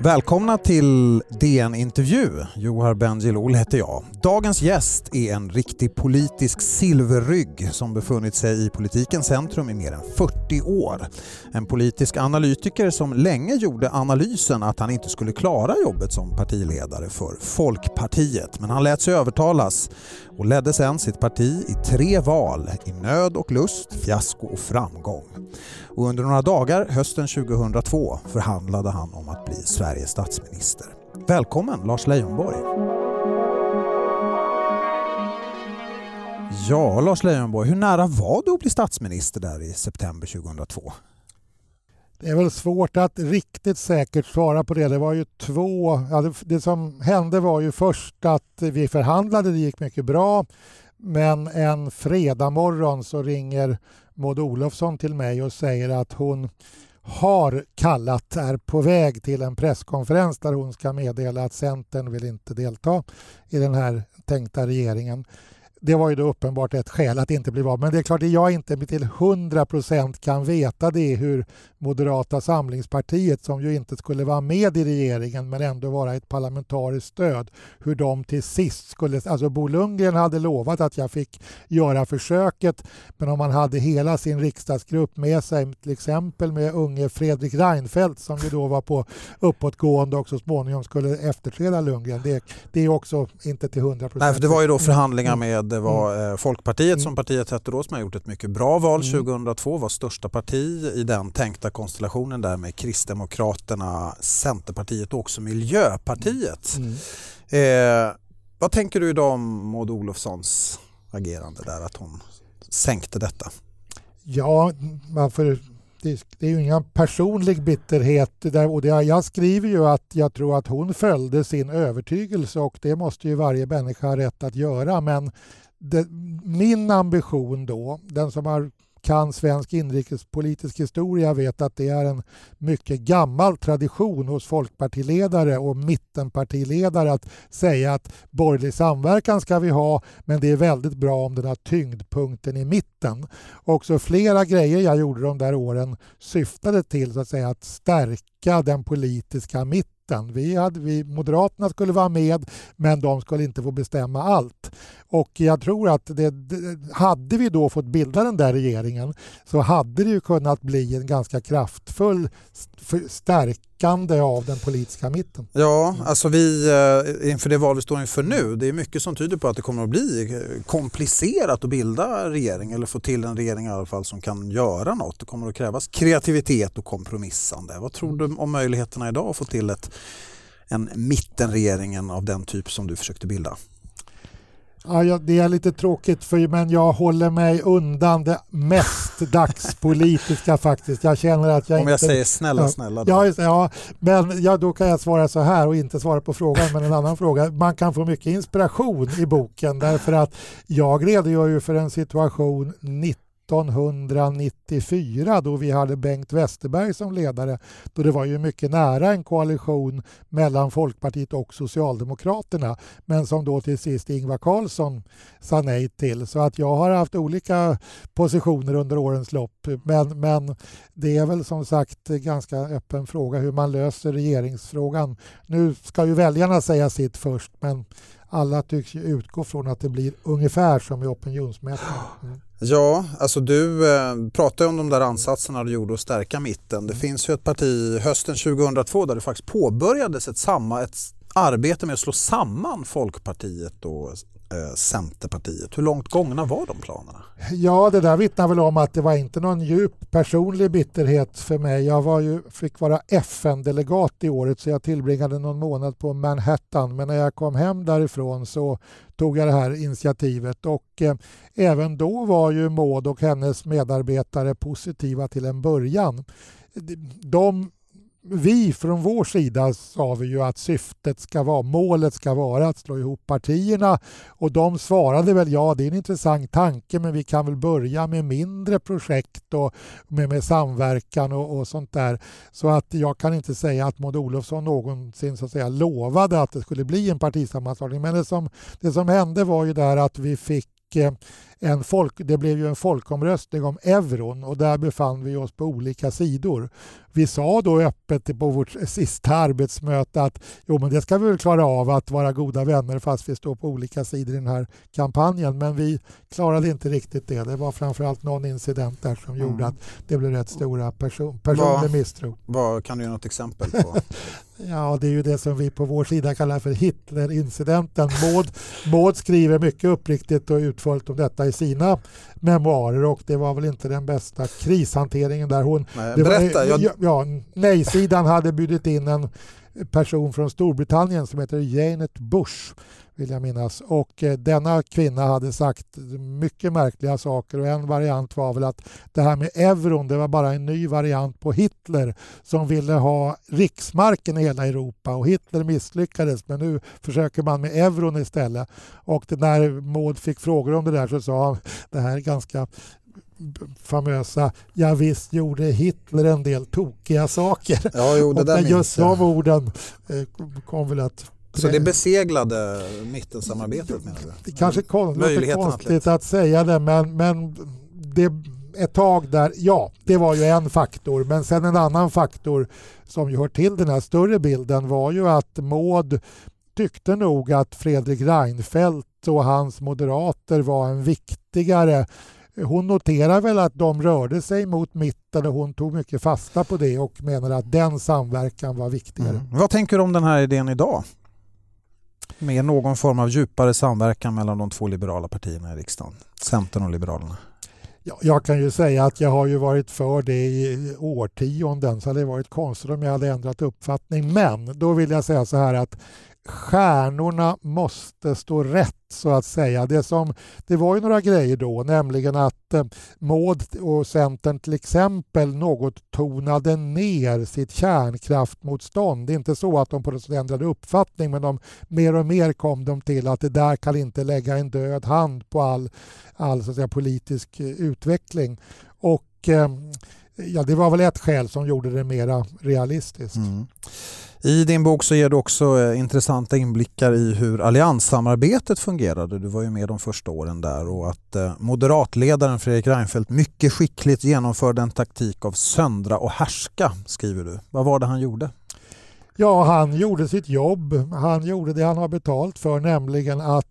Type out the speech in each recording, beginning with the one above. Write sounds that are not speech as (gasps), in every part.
Välkomna till DN Intervju. Johar Bendjelloul heter jag. Dagens gäst är en riktig politisk silverrygg som befunnit sig i politikens centrum i mer än 40 år. En politisk analytiker som länge gjorde analysen att han inte skulle klara jobbet som partiledare för Folkpartiet. Men han lät sig övertalas och ledde sedan sitt parti i tre val i nöd och lust, fiasko och framgång. Och under några dagar hösten 2002 förhandlade han om att bli Sveriges statsminister. Välkommen Lars Leijonborg! Ja, Lars Leijonborg, hur nära var du att bli statsminister där i september 2002? Det är väl svårt att riktigt säkert svara på det. Det var ju två... Ja, det, det som hände var ju först att vi förhandlade, det gick mycket bra. Men en fredag morgon så ringer Maud Olofsson till mig och säger att hon har kallat, är på väg till en presskonferens där hon ska meddela att Centern vill inte delta i den här tänkta regeringen det var ju då uppenbart ett skäl att inte bli vald. Men det är klart att jag inte till 100 procent kan veta det hur Moderata samlingspartiet, som ju inte skulle vara med i regeringen men ändå vara ett parlamentariskt stöd, hur de till sist skulle... Alltså Bo Lundgren hade lovat att jag fick göra försöket men om man hade hela sin riksdagsgrupp med sig, till exempel med unge Fredrik Reinfeldt som ju då var på uppåtgående och så småningom skulle efterträda Lundgren. Det, det är också inte till 100 procent. Nej, för det var ju då förhandlingar med det var mm. Eh, Folkpartiet som mm. partiet hette då som har gjort ett mycket bra val 2002, mm. var största parti i den tänkta konstellationen där med Kristdemokraterna, Centerpartiet och också Miljöpartiet. Mm. Eh, vad tänker du idag om Maud Olofssons agerande där, att hon sänkte detta? Ja, man får det, det är ju ingen personlig bitterhet. Där, och det, jag skriver ju att jag tror att hon följde sin övertygelse och det måste ju varje människa ha rätt att göra. Men det, min ambition då, den som har kan svensk inrikespolitisk historia vet att det är en mycket gammal tradition hos folkpartiledare och mittenpartiledare att säga att borgerlig samverkan ska vi ha men det är väldigt bra om den har tyngdpunkten i mitten. Också flera grejer jag gjorde de där åren syftade till så att, säga, att stärka den politiska mitten. Vi hade, vi, Moderaterna skulle vara med men de skulle inte få bestämma allt. Och jag tror att det, hade vi då fått bilda den där regeringen så hade det ju kunnat bli en ganska kraftfull stärkande av den politiska mitten. Ja, alltså vi eh, inför det val vi står inför nu, det är mycket som tyder på att det kommer att bli eh, komplicerat att bilda regering eller få till en regering i alla fall som kan göra något. Det kommer att krävas kreativitet och kompromissande. Vad tror du om möjligheterna idag att få till ett, en mittenregeringen av den typ som du försökte bilda? Ja, det är lite tråkigt för, men jag håller mig undan det mest dagspolitiska (laughs) faktiskt. Jag känner att jag Om jag inte... säger snälla, ja, snälla då. Ja, ja, men ja, då kan jag svara så här och inte svara på frågan men en annan (laughs) fråga. Man kan få mycket inspiration i boken därför att jag redogör ju för en situation 90 1994 då vi hade Bengt Westerberg som ledare. Då det var ju mycket nära en koalition mellan Folkpartiet och Socialdemokraterna men som då till sist Ingvar Carlsson sa nej till. Så att jag har haft olika positioner under årens lopp men, men det är väl som sagt ganska öppen fråga hur man löser regeringsfrågan. Nu ska ju väljarna säga sitt först men alla tycks utgå från att det blir ungefär som i opinionsmätningen. (gasps) Mm. Ja, alltså du eh, pratade om de där ansatserna du gjorde att stärka mitten. Det finns ju ett parti hösten 2002 där det faktiskt påbörjades ett, samma, ett arbete med att slå samman Folkpartiet och eh, Centerpartiet. Hur långt gångna var de planerna? Ja, det där vittnar väl om att det var inte någon djup personlig bitterhet för mig. Jag var ju, fick vara FN-delegat i året så jag tillbringade någon månad på Manhattan. Men när jag kom hem därifrån så tog jag det här initiativet och eh, även då var ju Maud och hennes medarbetare positiva till en början. De vi från vår sida sa vi ju att syftet ska vara, målet ska vara att slå ihop partierna och de svarade väl ja, det är en intressant tanke men vi kan väl börja med mindre projekt och med, med samverkan och, och sånt där. Så att jag kan inte säga att Maud Olofsson någonsin så att säga lovade att det skulle bli en partisammanslagning men det som, det som hände var ju där att vi fick eh, en folk, det blev ju en folkomröstning om euron och där befann vi oss på olika sidor. Vi sa då öppet på vårt sista arbetsmöte att jo, men det ska vi väl klara av att vara goda vänner fast vi står på olika sidor i den här kampanjen. Men vi klarade inte riktigt det. Det var framförallt någon incident där som mm. gjorde att det blev rätt stora person, personlig misstro. Vad, kan du ge något exempel på? (laughs) ja, det är ju det som vi på vår sida kallar för Hitlerincidenten. Maud, Maud skriver mycket uppriktigt och utförligt om detta i sina memoarer och det var väl inte den bästa krishanteringen där. Hon, Nej, berätta. Var, jag... ja, nej-sidan hade bjudit in en person från Storbritannien som heter Janet Bush vill jag minnas. Och eh, denna kvinna hade sagt mycket märkliga saker och en variant var väl att det här med euron det var bara en ny variant på Hitler som ville ha riksmarken i hela Europa och Hitler misslyckades men nu försöker man med euron istället. Och när Maud fick frågor om det där så sa han det här är ganska famösa ja visst gjorde Hitler en del tokiga saker. Ja, jo, och just de orden eh, kom väl att så det beseglade mittensamarbetet menar du? Det kanske är konstigt att säga det men, men det, ett tag där, ja det var ju en faktor men sen en annan faktor som ju hör till den här större bilden var ju att Maud tyckte nog att Fredrik Reinfeldt och hans moderater var en viktigare hon noterar väl att de rörde sig mot mitten och hon tog mycket fasta på det och menar att den samverkan var viktigare. Mm. Vad tänker du om den här idén idag? Med någon form av djupare samverkan mellan de två liberala partierna i riksdagen, Centern och Liberalerna? Jag kan ju säga att jag har ju varit för det i årtionden så det hade varit konstigt om jag hade ändrat uppfattning. Men då vill jag säga så här att stjärnorna måste stå rätt så att säga. Det, som, det var ju några grejer då, nämligen att eh, Maud och Centern till exempel något tonade ner sitt kärnkraftmotstånd. Det är inte så att de på något ändrade uppfattning men de, mer och mer kom de till att det där kan inte lägga en död hand på all, all så att säga, politisk eh, utveckling. Och eh, ja, det var väl ett skäl som gjorde det mera realistiskt. Mm. I din bok så ger du också eh, intressanta inblickar i hur allianssamarbetet fungerade. Du var ju med de första åren där och att eh, moderatledaren Fredrik Reinfeldt mycket skickligt genomförde en taktik av söndra och härska, skriver du. Vad var det han gjorde? Ja, han gjorde sitt jobb. Han gjorde det han har betalt för, nämligen att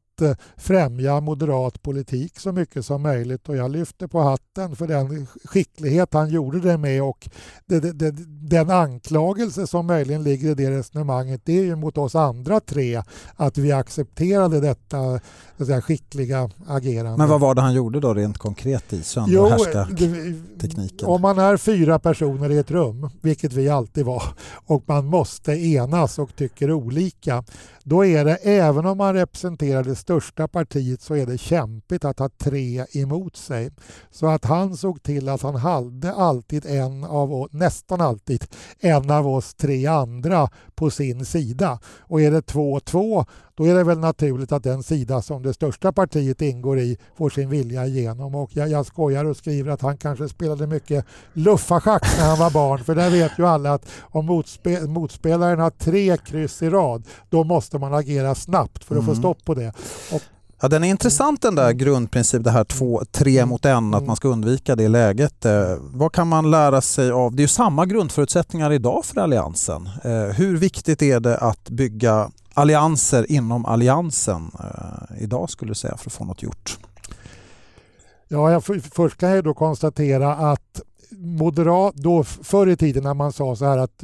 främja moderat politik så mycket som möjligt och jag lyfter på hatten för den skicklighet han gjorde det med och det, det, den anklagelse som möjligen ligger i det resonemanget det är ju mot oss andra tre att vi accepterade detta säga, skickliga agerande. Men vad var det han gjorde då rent konkret i härskartekniken? Om man är fyra personer i ett rum, vilket vi alltid var, och man måste enas och tycker olika då är det, även om man representerar det största partiet, så är det kämpigt att ha tre emot sig. Så att han såg till att han hade alltid en av, nästan alltid, en av oss tre andra på sin sida. Och är det 2-2 då är det väl naturligt att den sida som det största partiet ingår i får sin vilja igenom. Och jag, jag skojar och skriver att han kanske spelade mycket luffarschack när han var barn, för där vet ju alla att om motspe motspelaren har tre kryss i rad, då måste man agera snabbt för att mm. få stopp på det. Och Ja, den är intressant den där grundprincipen, det här två, tre mot en, att man ska undvika det läget. Eh, vad kan man lära sig av, det är ju samma grundförutsättningar idag för Alliansen. Eh, hur viktigt är det att bygga allianser inom alliansen eh, idag skulle du säga för att få något gjort? Ja, jag, först kan jag då konstatera att moderat, då förr i tiden när man sa så här att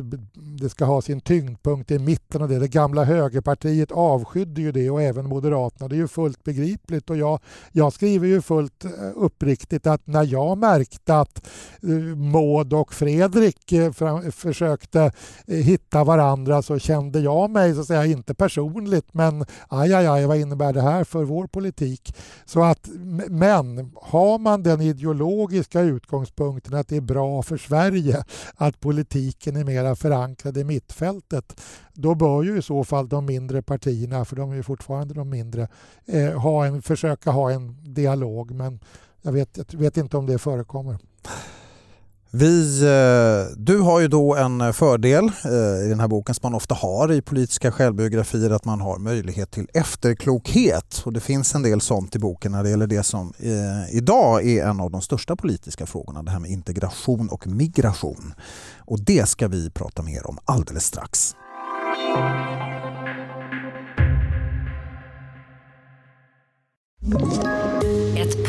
det ska ha sin tyngdpunkt i mitten och det, det gamla högerpartiet avskydde ju det och även Moderaterna. Det är ju fullt begripligt och jag, jag skriver ju fullt eh, uppriktigt att när jag märkte att eh, Maud och Fredrik eh, försökte hitta varandra så kände jag mig, så att säga, inte personligt, men aj, aj, aj, vad innebär det här för vår politik? Så att, men har man den ideologiska utgångspunkten att det är bra för Sverige att politiken är mera förankrad i mittfältet. Då bör ju i så fall de mindre partierna, för de är ju fortfarande de mindre, eh, ha en, försöka ha en dialog. Men jag vet, jag vet inte om det förekommer. Vi, eh, du har ju då en eh, fördel eh, i den här boken som man ofta har i politiska självbiografier att man har möjlighet till efterklokhet och det finns en del sånt i boken när det gäller det som idag är en av de största politiska frågorna, det här med integration och migration. Och det ska vi prata mer om alldeles strax.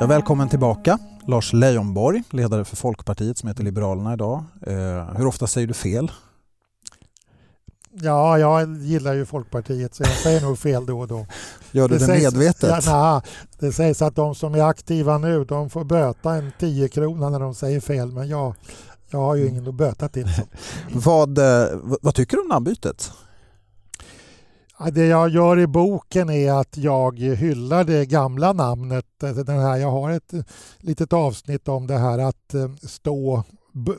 Ja, välkommen tillbaka Lars Leijonborg, ledare för Folkpartiet som heter Liberalerna idag. Eh, hur ofta säger du fel? Ja, jag gillar ju Folkpartiet så jag säger nog fel då och då. (laughs) Gör du det, det medvetet? Ja, na, det sägs att de som är aktiva nu de får böta en 10 krona när de säger fel men jag, jag har ju ingen att böta till. (laughs) vad, eh, vad tycker du om namnbytet? Det jag gör i boken är att jag hyllar det gamla namnet. Den här, jag har ett litet avsnitt om det här att eh, stå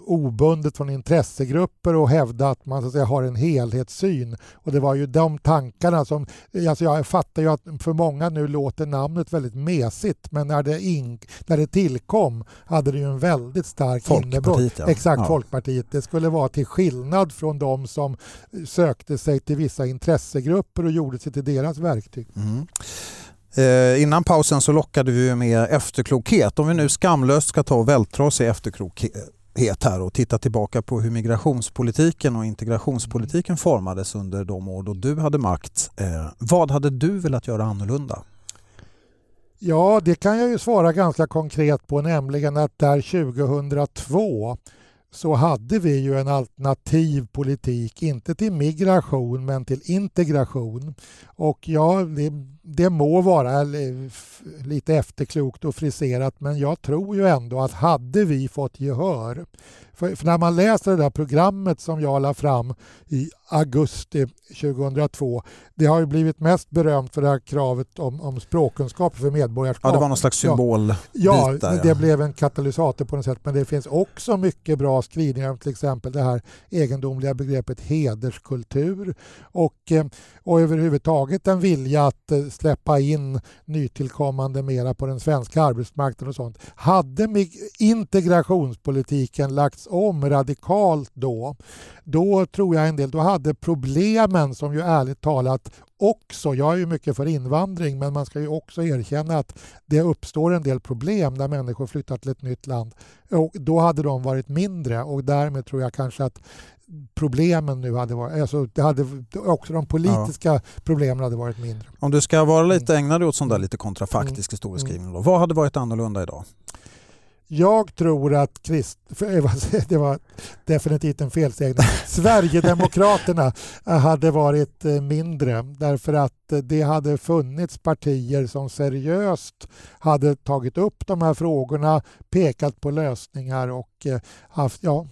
obundet från intressegrupper och hävda att man så att säga, har en helhetssyn. Och det var ju de tankarna som... Alltså jag fattar ju att för många nu låter namnet väldigt mesigt men när det, in, när det tillkom hade det ju en väldigt stark innebörd. Ja. Exakt, ja. Folkpartiet. Det skulle vara till skillnad från de som sökte sig till vissa intressegrupper och gjorde sig till deras verktyg. Mm. Eh, innan pausen så lockade vi med efterklokhet. Om vi nu skamlöst ska ta och vältra oss i efterklokhet het här och titta tillbaka på hur migrationspolitiken och integrationspolitiken formades under de år då du hade makt. Eh, vad hade du velat göra annorlunda? Ja, det kan jag ju svara ganska konkret på, nämligen att där 2002 så hade vi ju en alternativ politik, inte till migration men till integration. Och ja, det, det må vara lite efterklokt och friserat men jag tror ju ändå att hade vi fått gehör för, för, när man läser det där programmet som jag la fram i augusti 2002, det har ju blivit mest berömt för det här kravet om, om språkkunskaper för medborgarskap. Ja, det var någon slags symbol. Ja, ja, där, det blev en katalysator på något sätt. Men det finns också mycket bra skrivningar om till exempel det här egendomliga begreppet hederskultur och, eh, och överhuvudtaget en vilja att eh, släppa in nytillkommande mera på den svenska arbetsmarknaden och sånt. Hade integrationspolitiken lagts om radikalt då, då tror jag en del, då hade problemen som ju ärligt talat också, jag är ju mycket för invandring, men man ska ju också erkänna att det uppstår en del problem när människor flyttar till ett nytt land. Och då hade de varit mindre och därmed tror jag kanske att problemen nu hade varit, alltså det hade, också de politiska ja. problemen hade varit mindre. Om du ska vara lite mm. ägnad åt sån där lite kontrafaktisk mm. historieskrivning, då, vad hade varit annorlunda idag? Jag tror att Krist... (laughs) (laughs) Det var definitivt en felsägning. (laughs) Sverigedemokraterna hade varit eh, mindre därför att eh, det hade funnits partier som seriöst hade tagit upp de här frågorna, pekat på lösningar och eh, haft... Ja,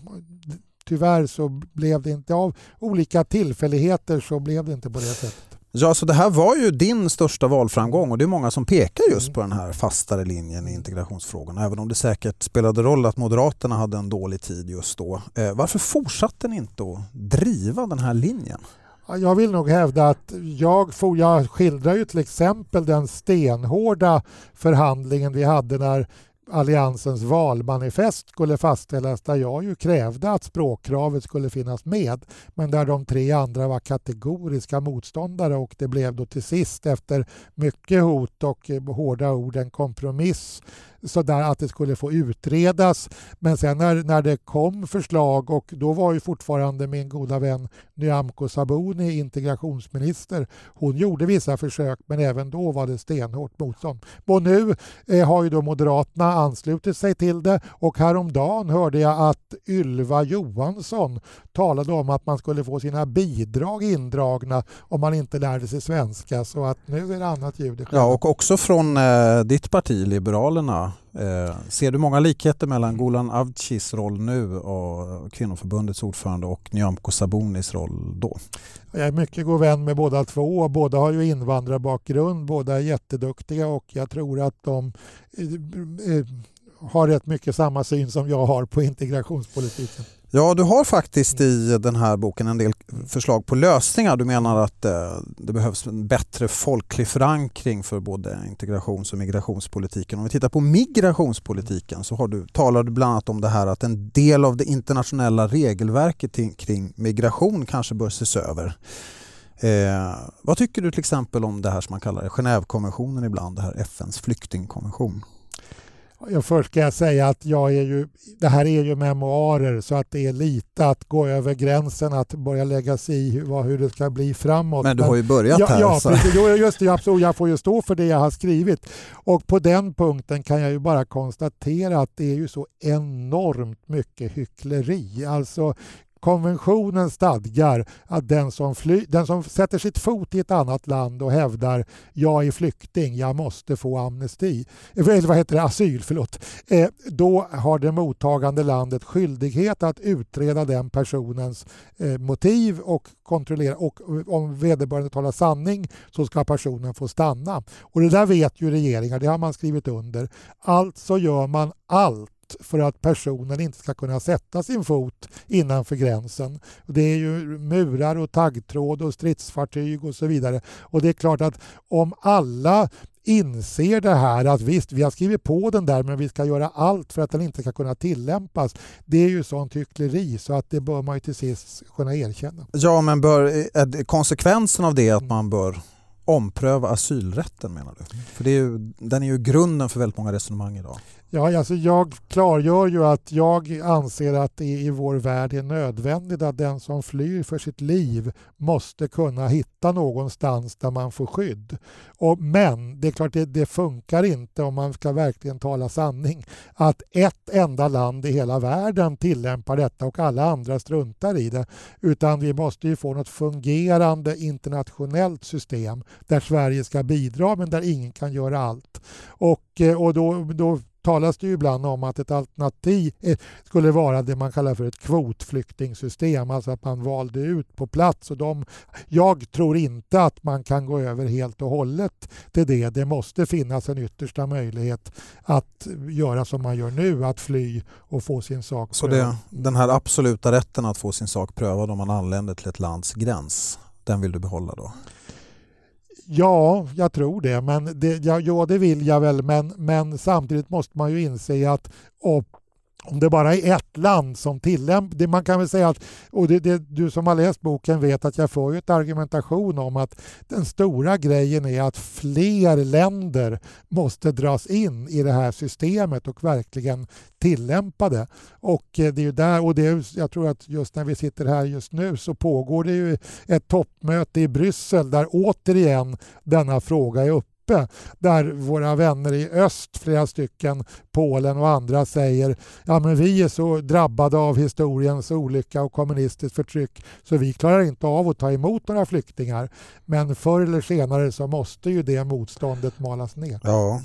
tyvärr så blev det inte av olika tillfälligheter så blev det inte på det sättet. Ja, så det här var ju din största valframgång och det är många som pekar just mm. på den här fastare linjen i integrationsfrågorna. Även om det säkert spelade roll att Moderaterna hade en dålig tid just då. Eh, varför fortsatte ni inte att driva den här linjen? Jag vill nog hävda att jag, jag skildrar ju till exempel den stenhårda förhandlingen vi hade när Alliansens valmanifest skulle fastställas där jag ju krävde att språkkravet skulle finnas med men där de tre andra var kategoriska motståndare och det blev då till sist efter mycket hot och eh, hårda ord en kompromiss så där att det skulle få utredas. Men sen när, när det kom förslag och då var ju fortfarande min goda vän Nyamko Sabuni integrationsminister. Hon gjorde vissa försök men även då var det stenhårt motstånd. Och nu eh, har ju då Moderaterna anslutit sig till det och häromdagen hörde jag att Ylva Johansson talade om att man skulle få sina bidrag indragna om man inte lärde sig svenska så att nu är det annat ljud Ja och också från eh, ditt parti Liberalerna Eh, ser du många likheter mellan Golan Avcis roll nu och kvinnoförbundets ordförande och Nyamko Sabunis roll då? Jag är mycket god vän med båda två. Båda har ju invandrarbakgrund, båda är jätteduktiga och jag tror att de eh, eh har rätt mycket samma syn som jag har på integrationspolitiken. Ja, du har faktiskt i den här boken en del förslag på lösningar. Du menar att eh, det behövs en bättre folklig förankring för både integrations och migrationspolitiken. Om vi tittar på migrationspolitiken så har du, talar du bland annat om det här att en del av det internationella regelverket kring migration kanske bör ses över. Eh, vad tycker du till exempel om det här som man kallar Genèvekonventionen ibland, det här FNs flyktingkonvention? Först ska jag säga att jag är ju, det här är ju memoarer så att det är lite att gå över gränsen att börja lägga sig i hur, hur det ska bli framåt. Men du har ju börjat ja, här. Ja, precis, just det, absolut, jag får ju stå för det jag har skrivit. Och på den punkten kan jag ju bara konstatera att det är ju så enormt mycket hyckleri. Alltså Konventionen stadgar att den som, fly, den som sätter sitt fot i ett annat land och hävdar jag är flykting, jag måste få amnesti, eh, eller vad heter det, asyl, förlåt, eh, då har det mottagande landet skyldighet att utreda den personens eh, motiv och kontrollera och eh, om vederbörande talar sanning så ska personen få stanna. Och det där vet ju regeringar, det har man skrivit under. Alltså gör man allt för att personen inte ska kunna sätta sin fot innanför gränsen. Det är ju murar och taggtråd och stridsfartyg och så vidare. Och det är klart att om alla inser det här att visst, vi har skrivit på den där men vi ska göra allt för att den inte ska kunna tillämpas. Det är ju sånt hyckleri så att det bör man ju till sist kunna erkänna. Ja, men bör, eh, är konsekvensen av det att man bör ompröva asylrätten menar du? För det är ju, den är ju grunden för väldigt många resonemang idag. Ja, alltså jag klargör ju att jag anser att det i vår värld är nödvändigt att den som flyr för sitt liv måste kunna hitta någonstans där man får skydd. Och, men det är klart, det, det funkar inte om man ska verkligen tala sanning att ett enda land i hela världen tillämpar detta och alla andra struntar i det. Utan vi måste ju få något fungerande internationellt system där Sverige ska bidra men där ingen kan göra allt. Och, eh, och då, då talas det ju ibland om att ett alternativ skulle vara det man kallar för ett kvotflyktingsystem, alltså att man valde ut på plats. Och de, jag tror inte att man kan gå över helt och hållet till det. Det måste finnas en yttersta möjlighet att göra som man gör nu, att fly och få sin sak prövad. Så det, den här absoluta rätten att få sin sak prövad om man anländer till ett lands gräns, den vill du behålla då? Ja, jag tror det. Men det, ja, ja, det vill jag väl. Men, men samtidigt måste man ju inse att och om det bara är ett land som tillämpar... Man kan väl säga att, och det, det, du som har läst boken vet att jag får ett argumentation om att den stora grejen är att fler länder måste dras in i det här systemet och verkligen tillämpa det. Och eh, det är ju där, och det är, jag tror att just när vi sitter här just nu så pågår det ju ett toppmöte i Bryssel där återigen denna fråga är uppe uppe där våra vänner i öst, flera stycken, Polen och andra säger ja men vi är så drabbade av historiens olycka och kommunistiskt förtryck så vi klarar inte av att ta emot några flyktingar. Men förr eller senare så måste ju det motståndet malas ner. Ja,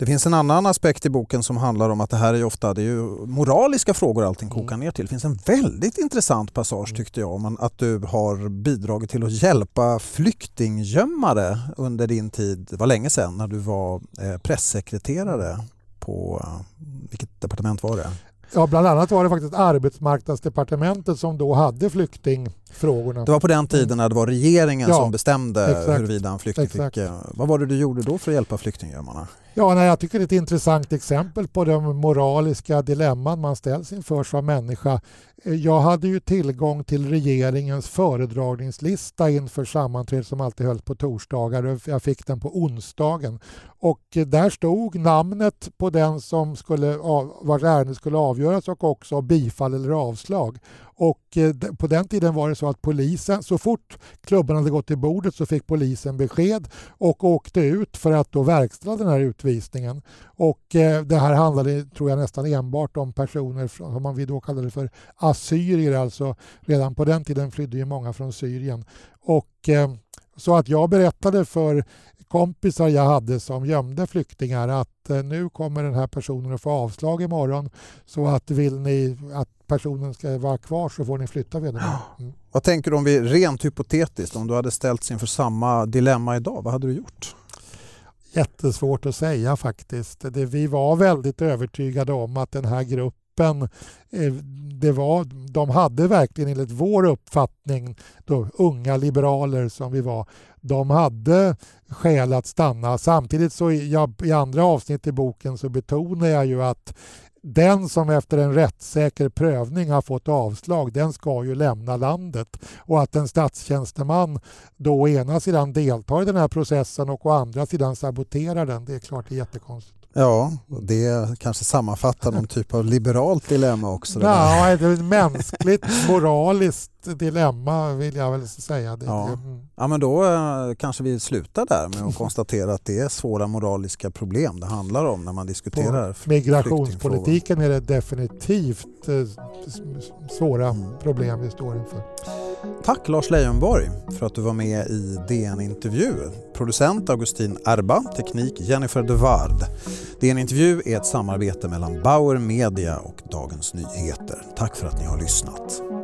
det finns en annan aspekt i boken som handlar om att det här är ofta det är ju moraliska frågor allting mm. kokar ner till. Det finns en väldigt intressant passage mm. tyckte jag om att du har bidragit till att hjälpa flyktinggömmare under din tid, det var länge sedan, när du var eh, pressekreterare på, eh, vilket departement var det? Ja, bland annat var det faktiskt arbetsmarknadsdepartementet som då hade flyktingfrågorna. Det var på den tiden när det var regeringen ja, som bestämde exakt, huruvida en flykting exakt. fick... Vad var det du gjorde då för att hjälpa flyktinggömmarna? Ja, nej, jag tycker det är ett intressant exempel på de moraliska dilemman man ställs inför som människa. Eh, jag hade ju tillgång till regeringens föredragningslista inför sammanträdet som alltid hölls på torsdagar. Jag fick den på onsdagen. Och eh, där stod namnet på den som skulle, vars ärende skulle avgöras och också bifall eller avslag. Och eh, på den tiden var det så att polisen, så fort klubban hade gått till bordet så fick polisen besked och åkte ut för att då verkställa den här utvisningen. Och eh, det här handlade, tror jag, nästan enbart om personer som man då kallade för assyrier. Alltså redan på den tiden flydde ju många från Syrien. Och eh, så att jag berättade för kompisar jag hade som gömde flyktingar att eh, nu kommer den här personen att få avslag imorgon så att vill ni att personen ska vara kvar så får ni flytta vederbörande. Mm. (gasps) Vad tänker du om vi rent hypotetiskt, om du hade ställts inför samma dilemma idag, vad hade du gjort? Jättesvårt att säga faktiskt. Det, vi var väldigt övertygade om att den här gruppen eh, det var, de hade verkligen enligt vår uppfattning, då, unga liberaler som vi var, de hade skäl att stanna. Samtidigt så jag, i andra avsnitt i boken så betonar jag ju att den som efter en rättssäker prövning har fått avslag, den ska ju lämna landet. Och att en statstjänsteman då å ena sidan deltar i den här processen och å andra sidan saboterar den, det är klart det är jättekonstigt. Ja, det kanske sammanfattar någon typ av liberalt dilemma också. Ja, det är mänskligt, moraliskt dilemma vill jag väl säga. Det, ja. ja, men då eh, kanske vi slutar där med att (laughs) konstatera att det är svåra moraliska problem det handlar om när man diskuterar På migrationspolitiken är det definitivt eh, svåra mm. problem vi står inför. Tack Lars Leijonborg för att du var med i DN Intervju. Producent Augustin Erba, teknik Jennifer de Ward. DN Intervju är ett samarbete mellan Bauer Media och Dagens Nyheter. Tack för att ni har lyssnat.